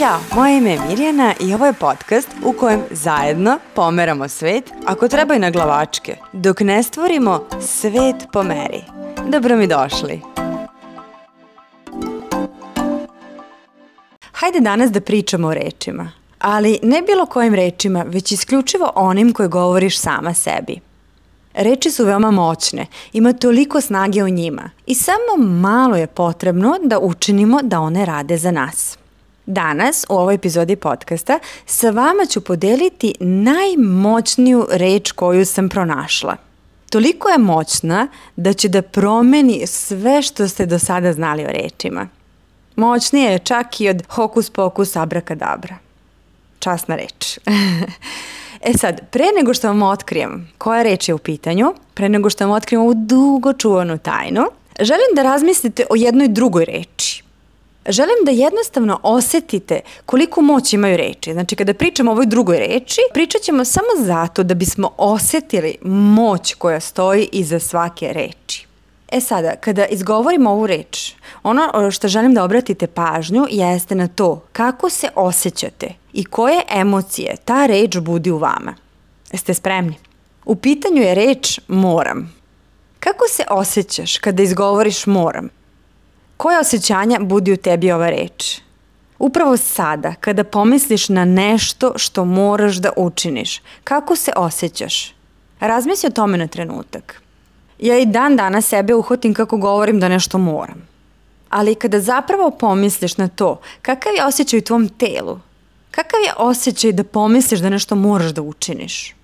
Ćao, moje ime je Mirjana i ovo je podcast u kojem zajedno pomeramo svet, ako treba i na glavačke, dok ne stvorimo svet po meri. Dobro mi došli. Hajde danas da pričamo o rečima, ali ne bilo kojim rečima, već isključivo onim koje govoriš sama sebi. Reči su veoma moćne, ima toliko snage u njima i samo malo je potrebno da učinimo da one rade za nas. Danas u ovoj epizodi podcasta sa vama ću podeliti najmoćniju reč koju sam pronašla. Toliko je moćna da će da promeni sve što ste do sada znali o rečima. Moćnije je čak i od hokus pokus abrakadabra. Časna reč. e sad, pre nego što vam otkrijem koja reč je u pitanju, pre nego što vam otkrijem ovu dugo čuvanu tajnu, želim da razmislite o jednoj drugoj reči želim da jednostavno osetite koliko moć imaju reči. Znači, kada pričamo o ovoj drugoj reči, pričat ćemo samo zato da bismo osetili moć koja stoji iza svake reči. E sada, kada izgovorimo ovu reč, ono što želim da obratite pažnju jeste na to kako se osjećate i koje emocije ta reč budi u vama. Jeste spremni? U pitanju je reč moram. Kako se osjećaš kada izgovoriš moram? Koje osjećanja budi u tebi ova reč? Upravo sada, kada pomisliš na nešto što moraš da učiniš, kako se osjećaš? Razmisli o tome na trenutak. Ja i dan danas sebe uhotim kako govorim da nešto moram. Ali kada zapravo pomisliš na to, kakav je osjećaj u tvom telu? Kakav je osjećaj da pomisliš da nešto moraš da učiniš?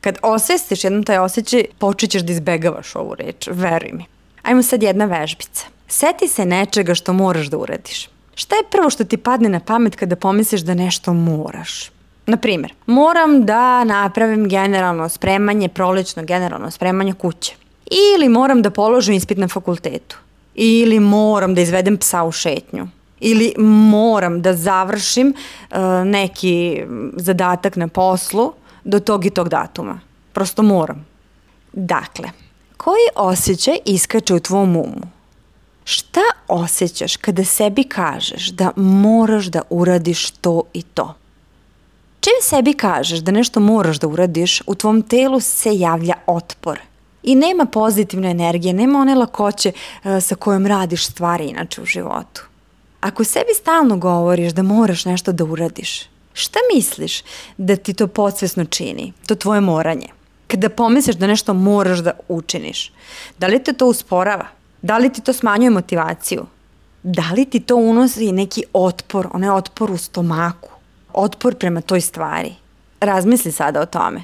Kad osvestiš jednom taj osjećaj, počećeš da izbegavaš ovu reč, veruj mi. Ajmo sad jedna vežbica. Seti se nečega što moraš da uradiš. Šta je prvo što ti padne na pamet kada pomisliš da nešto moraš? Na primjer, moram da napravim generalno spremanje, prolećno generalno spremanje kuće. Ili moram da položim ispit na fakultetu. Ili moram da izvedem psa u šetnju. Ili moram da završim uh, neki zadatak na poslu do tog i tog datuma. Prosto moram. Dakle, koji osjećaj iskače u tvom umu? Šta osjećaš kada sebi kažeš da moraš da uradiš to i to? Čim sebi kažeš da nešto moraš da uradiš, u tvom telu se javlja otpor. I nema pozitivne energije, nema one lakoće uh, sa kojom radiš stvari inače u životu. Ako sebi stalno govoriš da moraš nešto da uradiš, šta misliš da ti to podsvesno čini, to tvoje moranje? Kada pomisliš da nešto moraš da učiniš, da li te to usporava? Da li ti to smanjuje motivaciju? Da li ti to unosi neki otpor, onaj otpor u stomaku? Otpor prema toj stvari? Razmisli sada o tome.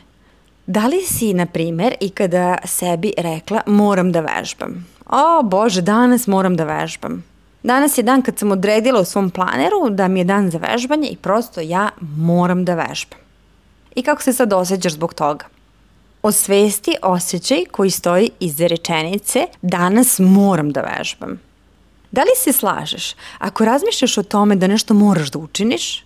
Da li si, na primer, ikada sebi rekla moram da vežbam? O, Bože, danas moram da vežbam. Danas je dan kad sam odredila u svom planeru da mi je dan za vežbanje i prosto ja moram da vežbam. I kako se sad osjećaš zbog toga? Osvesti osjećaj koji stoji iza rečenice danas moram da vežbam. Da li se slažeš ako razmišljaš o tome da nešto moraš da učiniš?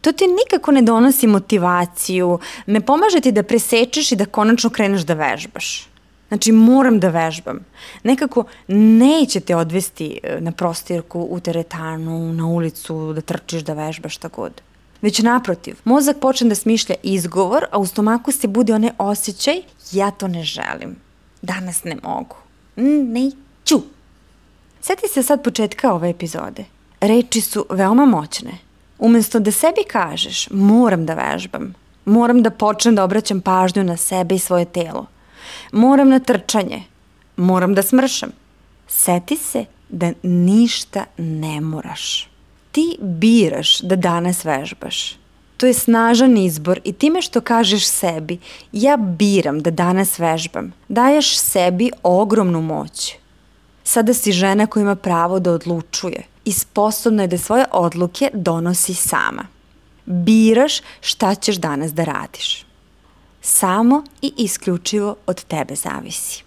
To ti nikako ne donosi motivaciju, ne pomaže ti da presečeš i da konačno kreneš da vežbaš. Znači, moram da vežbam. Nekako neće te odvesti e, na prostirku, u teretanu, na ulicu, da trčiš, da vežbaš, šta god. Već naprotiv, mozak počne da smišlja izgovor, a u stomaku se bude onaj osjećaj ja to ne želim. Danas ne mogu. Neću. Sjeti se sad početka ove epizode. Reči su veoma moćne. Umesto da sebi kažeš moram da vežbam, moram da počnem da obraćam pažnju na sebe i svoje telo, moram na trčanje, moram da smršam. Seti se da ništa ne moraš ti biraš da danas vežbaš. To je snažan izbor i time što kažeš sebi, ja biram da danas vežbam, daješ sebi ogromnu moć. Sada si žena koja ima pravo da odlučuje i sposobna je da svoje odluke donosi sama. Biraš šta ćeš danas da radiš. Samo i isključivo od tebe zavisi.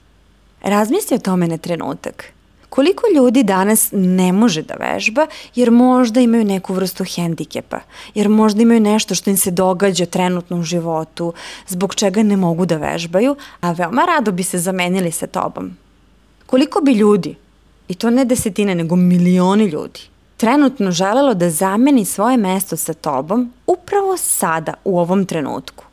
Razmisli o tome na trenutak – Koliko ljudi danas ne može da vežba jer možda imaju neku vrstu hendikepa, jer možda imaju nešto što im se događa trenutno u životu, zbog čega ne mogu da vežbaju, a veoma rado bi se zamenili sa tobom. Koliko bi ljudi, i to ne desetine, nego milioni ljudi, trenutno želelo da zameni svoje mesto sa tobom upravo sada, u ovom trenutku.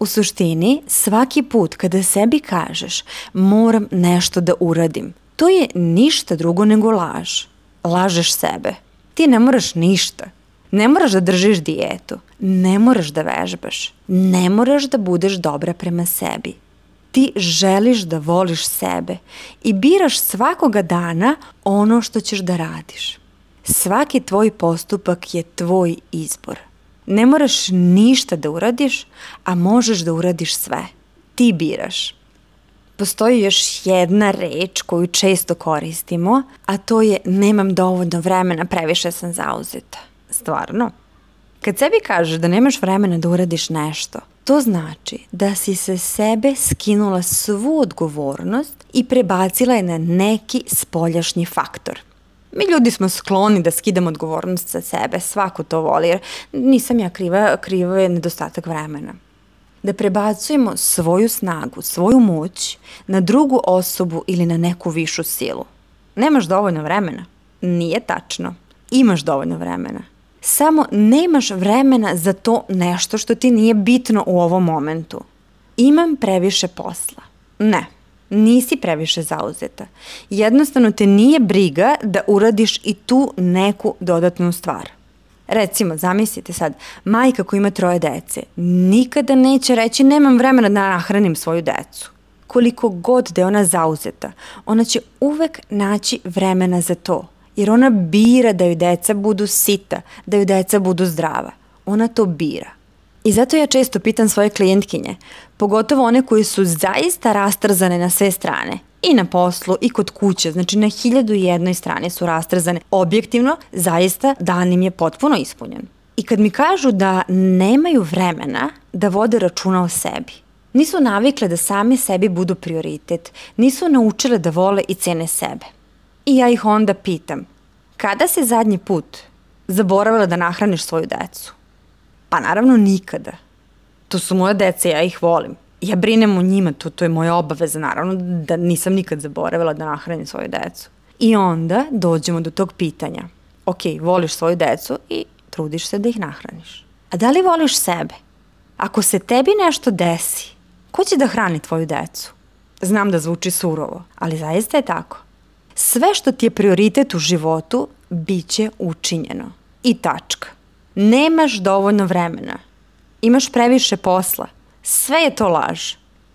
U suštini, svaki put kada sebi kažeš moram nešto da uradim, to je ništa drugo nego laž. Lažeš sebe. Ti ne moraš ništa. Ne moraš da držiš dijetu. Ne moraš da vežbaš. Ne moraš da budeš dobra prema sebi. Ti želiš da voliš sebe i biraš svakoga dana ono što ćeš da radiš. Svaki tvoj postupak je tvoj izbor. Ne moraš ništa da uradiš, a možeš da uradiš sve. Ti biraš. Postoji još jedna reč koju često koristimo, a to je nemam dovoljno vremena, previše sam zauzeta. Stvarno? Kad sebi kažeš da nemaš vremena da uradiš nešto, to znači da si se sebe skinula svu odgovornost i prebacila je na neki spoljašnji faktor. Mi ljudi smo skloni da skidamo odgovornost sa sebe, svako to voli, jer nisam ja kriva, kriva je nedostatak vremena. Da prebacujemo svoju snagu, svoju moć na drugu osobu ili na neku višu silu. Nemaš dovoljno vremena? Nije tačno. Imaš dovoljno vremena. Samo nemaš vremena za to nešto što ti nije bitno u ovom momentu. Imam previše posla. Ne, nisi previše zauzeta. Jednostavno te nije briga da uradiš i tu neku dodatnu stvar. Recimo, zamislite sad, majka koja ima troje dece nikada neće reći nemam vremena da nahranim svoju decu. Koliko god da je ona zauzeta, ona će uvek naći vremena za to. Jer ona bira da joj deca budu sita, da joj deca budu zdrava. Ona to bira. I zato ja često pitam svoje klijentkinje, pogotovo one koji su zaista rastrzane na sve strane, i na poslu i kod kuće, znači na hiljadu i jednoj strani su rastrzane. Objektivno, zaista dan im je potpuno ispunjen. I kad mi kažu da nemaju vremena da vode računa o sebi, nisu navikle da sami sebi budu prioritet, nisu naučile da vole i cene sebe. I ja ih onda pitam, kada se zadnji put zaboravila da nahraniš svoju decu? Pa naravno nikada. To su moje dece, ja ih volim. Ja brinem o njima, to, to je moja obaveza, naravno, da nisam nikad zaboravila da nahranim svoju decu. I onda dođemo do tog pitanja. Ok, voliš svoju decu i trudiš se da ih nahraniš. A da li voliš sebe? Ako se tebi nešto desi, ko će da hrani tvoju decu? Znam da zvuči surovo, ali zaista je tako. Sve što ti je prioritet u životu, bit će učinjeno. I tačka. Nemaš dovoljno vremena. Imaš previše posla. Sve je to laž.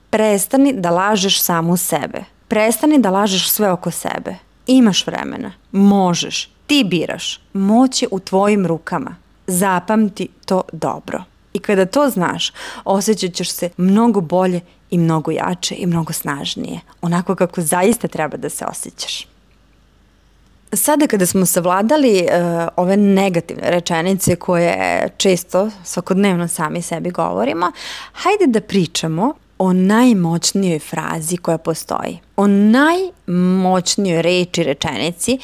Prestani da lažeš samu sebe. Prestani da lažeš sve oko sebe. Imaš vremena. Možeš. Ti biraš. Moć je u tvojim rukama. Zapamti to dobro. I kada to znaš, osjećat ćeš se mnogo bolje i mnogo jače i mnogo snažnije. Onako kako zaista treba da se osjećaš. Sada kada smo savladali uh, ove negativne rečenice koje često svakodnevno sami sebi govorimo, hajde da pričamo o najmoćnijoj frazi koja postoji. O najmoćnijoj reči rečenici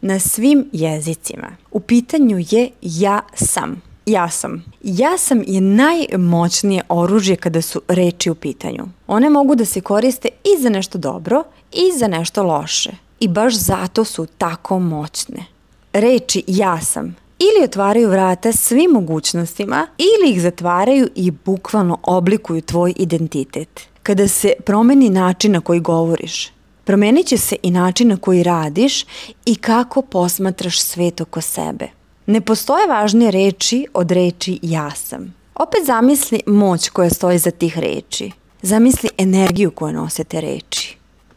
na svim jezicima. U pitanju je ja sam. Ja sam. Ja sam je najmoćnije oružje kada su reči u pitanju. One mogu da se koriste i za nešto dobro i za nešto loše i baš zato su tako moćne. Reči ja sam ili otvaraju vrata svim mogućnostima ili ih zatvaraju i bukvalno oblikuju tvoj identitet. Kada se promeni način na koji govoriš, promenit će se i način na koji radiš i kako posmatraš svet oko sebe. Ne postoje važnije reči od reči ja sam. Opet zamisli moć koja stoji za tih reči. Zamisli energiju koju nose te reči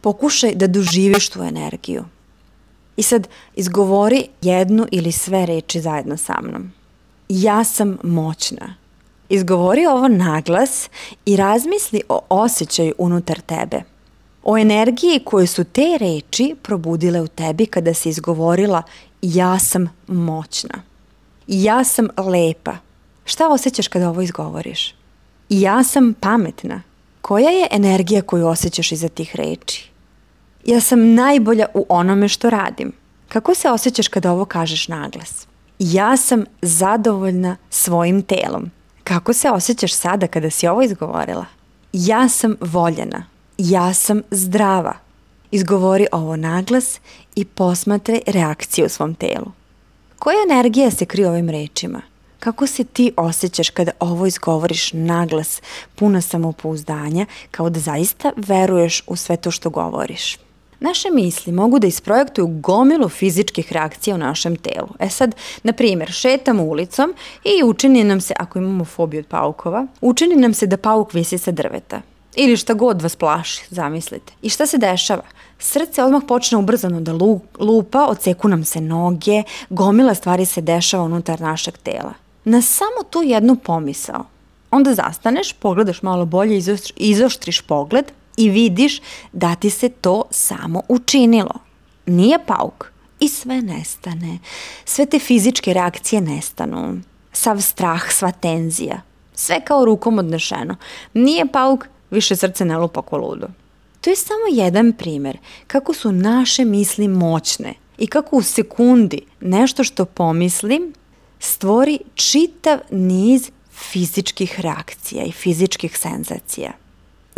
pokušaj da doživiš tu energiju. I sad izgovori jednu ili sve reči zajedno sa mnom. Ja sam moćna. Izgovori ovo naglas i razmisli o osjećaju unutar tebe. O energiji koje su te reči probudile u tebi kada si izgovorila ja sam moćna. Ja sam lepa. Šta osjećaš kada ovo izgovoriš? Ja sam pametna. Koja je energija koju osjećaš iza tih reči? Ja sam najbolja u onome što radim. Kako se osjećaš kada ovo kažeš naglas? Ja sam zadovoljna svojim telom. Kako se osjećaš sada kada si ovo izgovorila? Ja sam voljena. Ja sam zdrava. Izgovori ovo naglas i posmatraj reakciju u svom telu. Koja energija se krije ovim rečima? Kako se ti osjećaš kada ovo izgovoriš naglas, puna samopouzdanja, kao da zaista veruješ u sve to što govoriš? Naše misli mogu da isprojektuju gomilu fizičkih reakcija u našem telu. E sad, na primjer, šetamo ulicom i učini nam se, ako imamo fobiju od paukova, učini nam se da pauk visi sa drveta. Ili šta god vas plaši, zamislite. I šta se dešava? Srce odmah počne ubrzano da lupa, odseku nam se noge, gomila stvari se dešava unutar našeg tela. Na samo tu jednu pomisao. Onda zastaneš, pogledaš malo bolje, izoštriš pogled, i vidiš da ti se to samo učinilo. Nije pauk i sve nestane. Sve te fizičke reakcije nestanu. Sav strah, sva tenzija. Sve kao rukom odnešeno. Nije pauk, više srce ne lupa ko ludo. To je samo jedan primer kako su naše misli moćne i kako u sekundi nešto što pomislim stvori čitav niz fizičkih reakcija i fizičkih senzacija.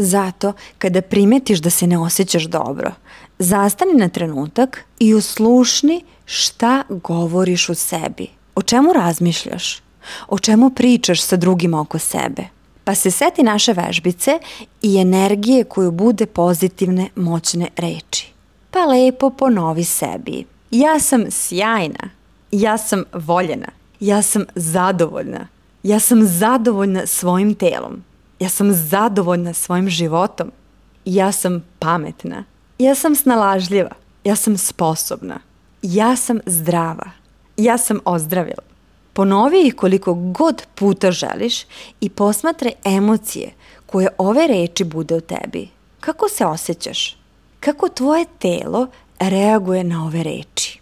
Zato, kada primetiš da se ne osjećaš dobro, zastani na trenutak i uslušni šta govoriš u sebi. O čemu razmišljaš? O čemu pričaš sa drugima oko sebe? Pa se seti naše vežbice i energije koju bude pozitivne, moćne reči. Pa lepo ponovi sebi. Ja sam sjajna. Ja sam voljena. Ja sam zadovoljna. Ja sam zadovoljna svojim telom. Ja sam zadovoljna svojim životom. Ja sam pametna. Ja sam snalažljiva. Ja sam sposobna. Ja sam zdrava. Ja sam ozdravila. Ponovi ih koliko god puta želiš i posmatraj emocije koje ove reči bude u tebi. Kako se osjećaš? Kako tvoje telo reaguje na ove reči?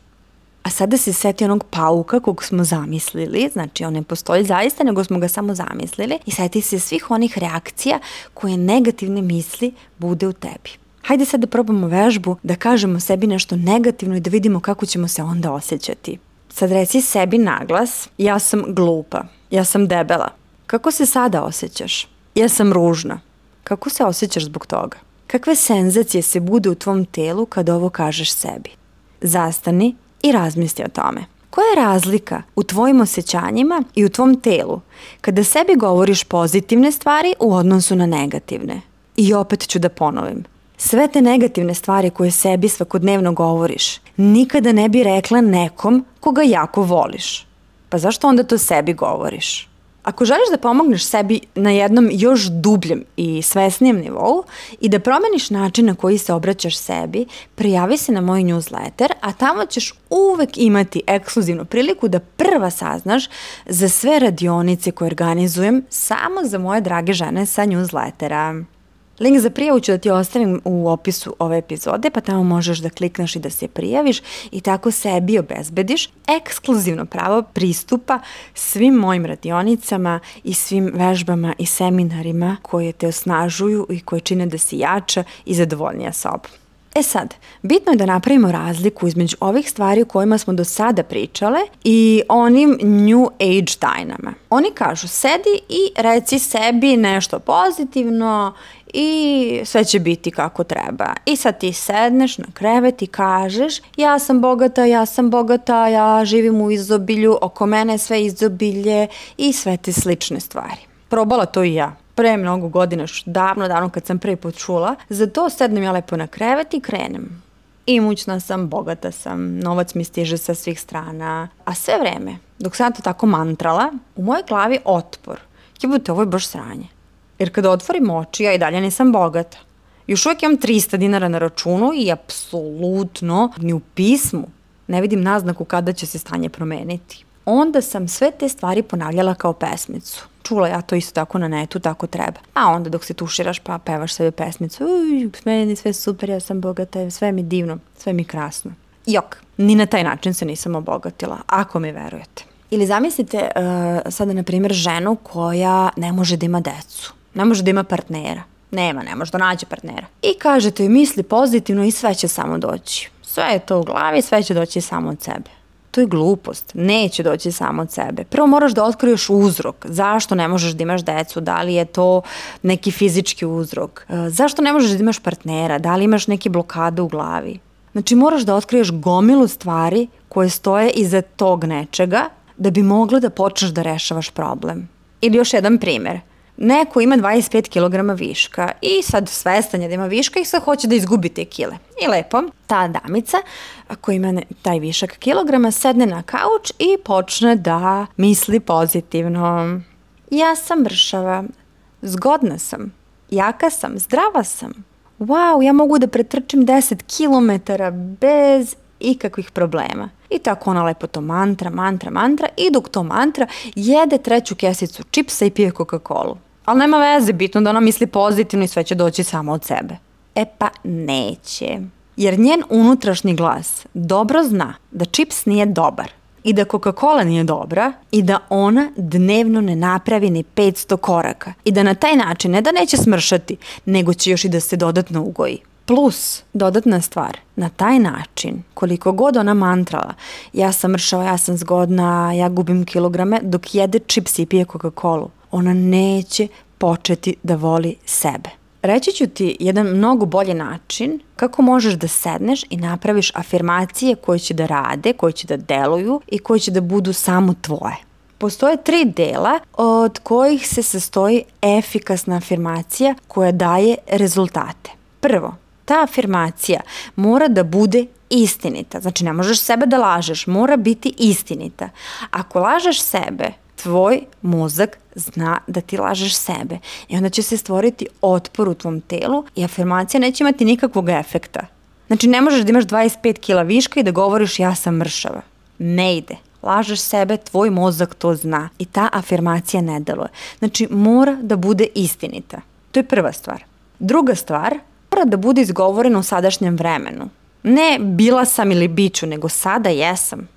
A sada se seti onog pauka kog smo zamislili, znači on ne postoji zaista, nego smo ga samo zamislili i seti se svih onih reakcija koje negativne misli bude u tebi. Hajde sad da probamo vežbu, da kažemo sebi nešto negativno i da vidimo kako ćemo se onda osjećati. Sad reci sebi naglas, ja sam glupa, ja sam debela. Kako se sada osjećaš? Ja sam ružna. Kako se osjećaš zbog toga? Kakve senzacije se bude u tvom telu kad ovo kažeš sebi? Zastani i razmisli o tome. Koja je razlika u tvojim osjećanjima i u tvom telu kada sebi govoriš pozitivne stvari u odnosu na negativne? I opet ću da ponovim. Sve te negativne stvari koje sebi svakodnevno govoriš, nikada ne bi rekla nekom koga jako voliš. Pa zašto onda to sebi govoriš? Ako želiš da pomogneš sebi na jednom još dubljem i svesnijem nivou i da promeniš način na koji se obraćaš sebi, prijavi se na moj newsletter, a tamo ćeš uvek imati ekskluzivnu priliku da prva saznaš za sve radionice koje organizujem samo za moje drage žene sa newslettera. Link za prijavu ću da ti ostavim u opisu ove epizode, pa tamo možeš da klikneš i da se prijaviš i tako sebi obezbediš ekskluzivno pravo pristupa svim mojim radionicama i svim vežbama i seminarima koje te osnažuju i koje čine da si jača i zadovoljnija sobom. E sad, bitno je da napravimo razliku između ovih stvari o kojima smo do sada pričale i onim New Age tajnama. Oni kažu, sedi i reci sebi nešto pozitivno i sve će biti kako treba. I sad ti sedneš na krevet i kažeš ja sam bogata, ja sam bogata, ja živim u izobilju, oko mene sve izobilje i sve te slične stvari. Probala to i ja pre mnogo godina, davno, davno kad sam prvi put čula, za to sednem ja lepo na krevet i krenem. Imućna sam, bogata sam, novac mi stiže sa svih strana, a sve vreme, dok sam to tako mantrala, u mojoj glavi otpor. Jebote, ovo je baš sranje. Jer kada otvorim oči, ja i dalje nisam bogata. Još uvijek imam 300 dinara na računu i apsolutno ni u pismu ne vidim naznaku kada će se stanje promeniti. Onda sam sve te stvari ponavljala kao pesmicu. Čula ja to isto tako na netu, tako treba. A onda dok se tuširaš pa pevaš sebi pesmicu, uj, meni sve super, ja sam bogata, sve mi divno, sve mi krasno. Jok, ni na taj način se nisam obogatila, ako mi verujete. Ili zamislite uh, sada, na primjer, ženu koja ne može da ima decu ne može da ima partnera. Nema, ne može da nađe partnera. I kažete joj misli pozitivno i sve će samo doći. Sve je to u glavi, sve će doći samo od sebe. To je glupost. Neće doći samo od sebe. Prvo moraš da otkriješ uzrok. Zašto ne možeš da imaš decu? Da li je to neki fizički uzrok? E, zašto ne možeš da imaš partnera? Da li imaš neke blokade u glavi? Znači moraš da otkriješ gomilu stvari koje stoje iza tog nečega da bi mogla da počneš da rešavaš problem. Ili još jedan primer. Neko ima 25 kg viška i sad svestan je da ima viška i sad hoće da izgubi te kile. I lepo, ta damica koja ima taj višak kilograma sedne na kauč i počne da misli pozitivno. Ja sam mršava, zgodna sam, jaka sam, zdrava sam. Wow, ja mogu da pretrčim 10 km bez ikakvih problema. I tako ona lepo to mantra, mantra, mantra i dok to mantra jede treću kesicu čipsa i pije Coca-Cola. Ali nema veze, bitno da ona misli pozitivno i sve će doći samo od sebe. E pa neće. Jer njen unutrašnji glas dobro zna da čips nije dobar i da Coca-Cola nije dobra i da ona dnevno ne napravi ni 500 koraka i da na taj način ne da neće smršati, nego će još i da se dodatno ugoji. Plus, dodatna stvar, na taj način, koliko god ona mantrala, ja sam mršava, ja sam zgodna, ja gubim kilograme, dok jede čips i pije Coca-Colu, ona neće početi da voli sebe. Reći ću ti jedan mnogo bolji način kako možeš da sedneš i napraviš afirmacije koje će da rade, koje će da deluju i koje će da budu samo tvoje. Postoje tri dela od kojih se sastoji efikasna afirmacija koja daje rezultate. Prvo, ta afirmacija mora da bude istinita. Znači ne možeš sebe da lažeš, mora biti istinita. Ako lažeš sebe, tvoj mozak zna da ti lažeš sebe i onda će se stvoriti otpor u tvom telu i afirmacija neće imati nikakvog efekta. Znači ne možeš da imaš 25 kila viška i da govoriš ja sam mršava. Ne ide. Lažeš sebe, tvoj mozak to zna i ta afirmacija ne deluje. Znači mora da bude istinita. To je prva stvar. Druga stvar, mora da bude izgovorena u sadašnjem vremenu. Ne bila sam ili biću, nego sada jesam.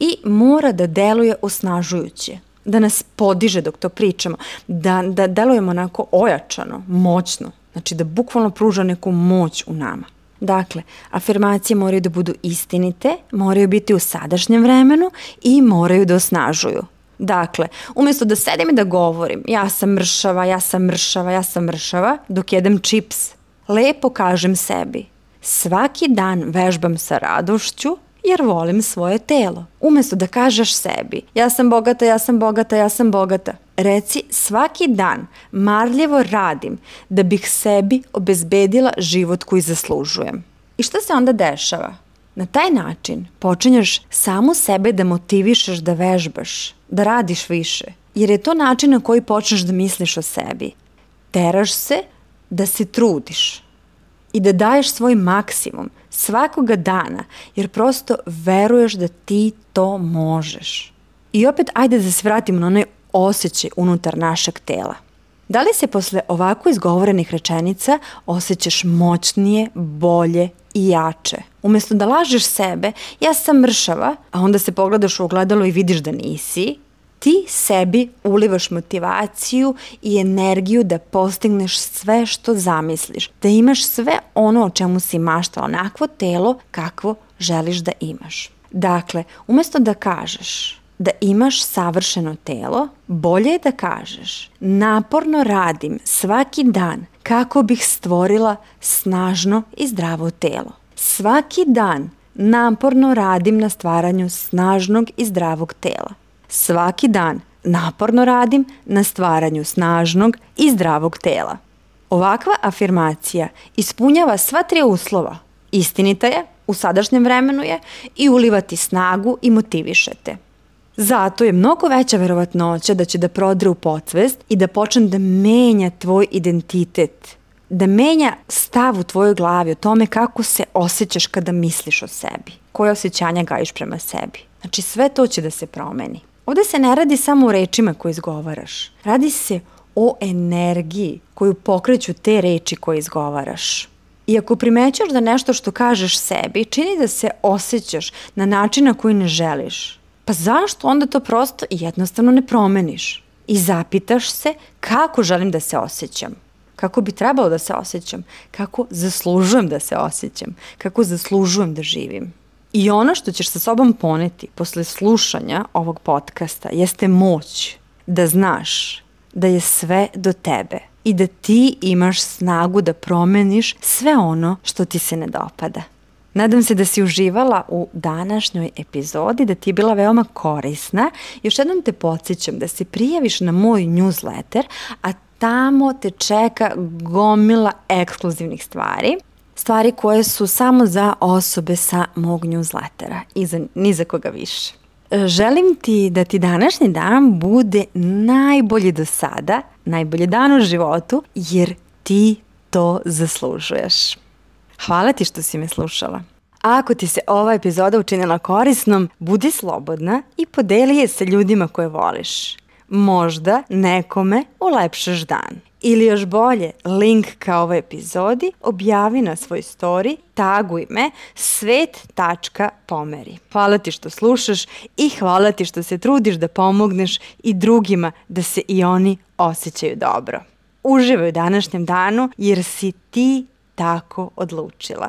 I mora da deluje osnažujuće da nas podiže dok to pričamo, da, da delujemo onako ojačano, moćno, znači da bukvalno pruža neku moć u nama. Dakle, afirmacije moraju da budu istinite, moraju biti u sadašnjem vremenu i moraju da osnažuju. Dakle, umjesto da sedim i da govorim ja sam mršava, ja sam mršava, ja sam mršava, dok jedem čips, lepo kažem sebi svaki dan vežbam sa radošću jer volim svoje telo. Umesto da kažeš sebi, ja sam bogata, ja sam bogata, ja sam bogata, reci svaki dan marljivo radim da bih sebi obezbedila život koji zaslužujem. I šta se onda dešava? Na taj način počinješ samu sebe da motivišeš da vežbaš, da radiš više, jer je to način na koji počneš da misliš o sebi. Teraš se da se trudiš i da daješ svoj maksimum, svakoga dana, jer prosto veruješ da ti to možeš. I opet, ajde da se vratimo na onaj osjećaj unutar našeg tela. Da li se posle ovako izgovorenih rečenica osjećaš moćnije, bolje i jače? Umesto da lažeš sebe, ja sam mršava, a onda se pogledaš u ogledalo i vidiš da nisi, ti sebi ulivaš motivaciju i energiju da postigneš sve što zamisliš, da imaš sve ono o čemu si maštala, onakvo telo kakvo želiš da imaš. Dakle, umesto da kažeš da imaš savršeno telo, bolje je da kažeš naporno radim svaki dan kako bih stvorila snažno i zdravo telo. Svaki dan naporno radim na stvaranju snažnog i zdravog tela. Svaki dan naporno radim na stvaranju snažnog i zdravog tela. Ovakva afirmacija ispunjava sva tri uslova. Istinita je, u sadašnjem vremenu je i ulivati snagu i motivišete. Zato je mnogo veća verovatnoća da će da prodre u podsvest i da počne da menja tvoj identitet, da menja stav u tvojoj glavi o tome kako se osjećaš kada misliš o sebi, koje osjećanja gajiš prema sebi. Znači sve to će da se promeni. Ovde se ne radi samo o rečima koje izgovaraš. Radi se o energiji koju pokreću te reči koje izgovaraš. I ako primećaš da nešto što kažeš sebi čini da se osjećaš na način na koji ne želiš, pa zašto onda to prosto i jednostavno ne promeniš? I zapitaš se kako želim da se osjećam kako bi trebalo da se osjećam, kako zaslužujem da se osjećam, kako zaslužujem da živim. I ono što ćeš sa sobom poneti posle slušanja ovog podcasta jeste moć da znaš da je sve do tebe i da ti imaš snagu da promeniš sve ono što ti se ne dopada. Nadam se da si uživala u današnjoj epizodi, da ti je bila veoma korisna. Još jednom te podsjećam da se prijaviš na moj newsletter, a tamo te čeka gomila ekskluzivnih stvari. Stvari koje su samo za osobe sa mog newslettera i za, ni za koga više. Želim ti da ti današnji dan bude najbolji do sada, najbolji dan u životu, jer ti to zaslužuješ. Hvala ti što si me slušala. Ako ti se ova epizoda učinila korisnom, budi slobodna i podeli je sa ljudima koje voliš. Možda nekome ulepšaš dan. Ili još bolje, link ka ovoj epizodi objavi na svoj story, taguj me svet.pomeri. Hvala ti što slušaš i hvala ti što se trudiš da pomogneš i drugima da se i oni osjećaju dobro. Uživaj u današnjem danu jer si ti tako odlučila.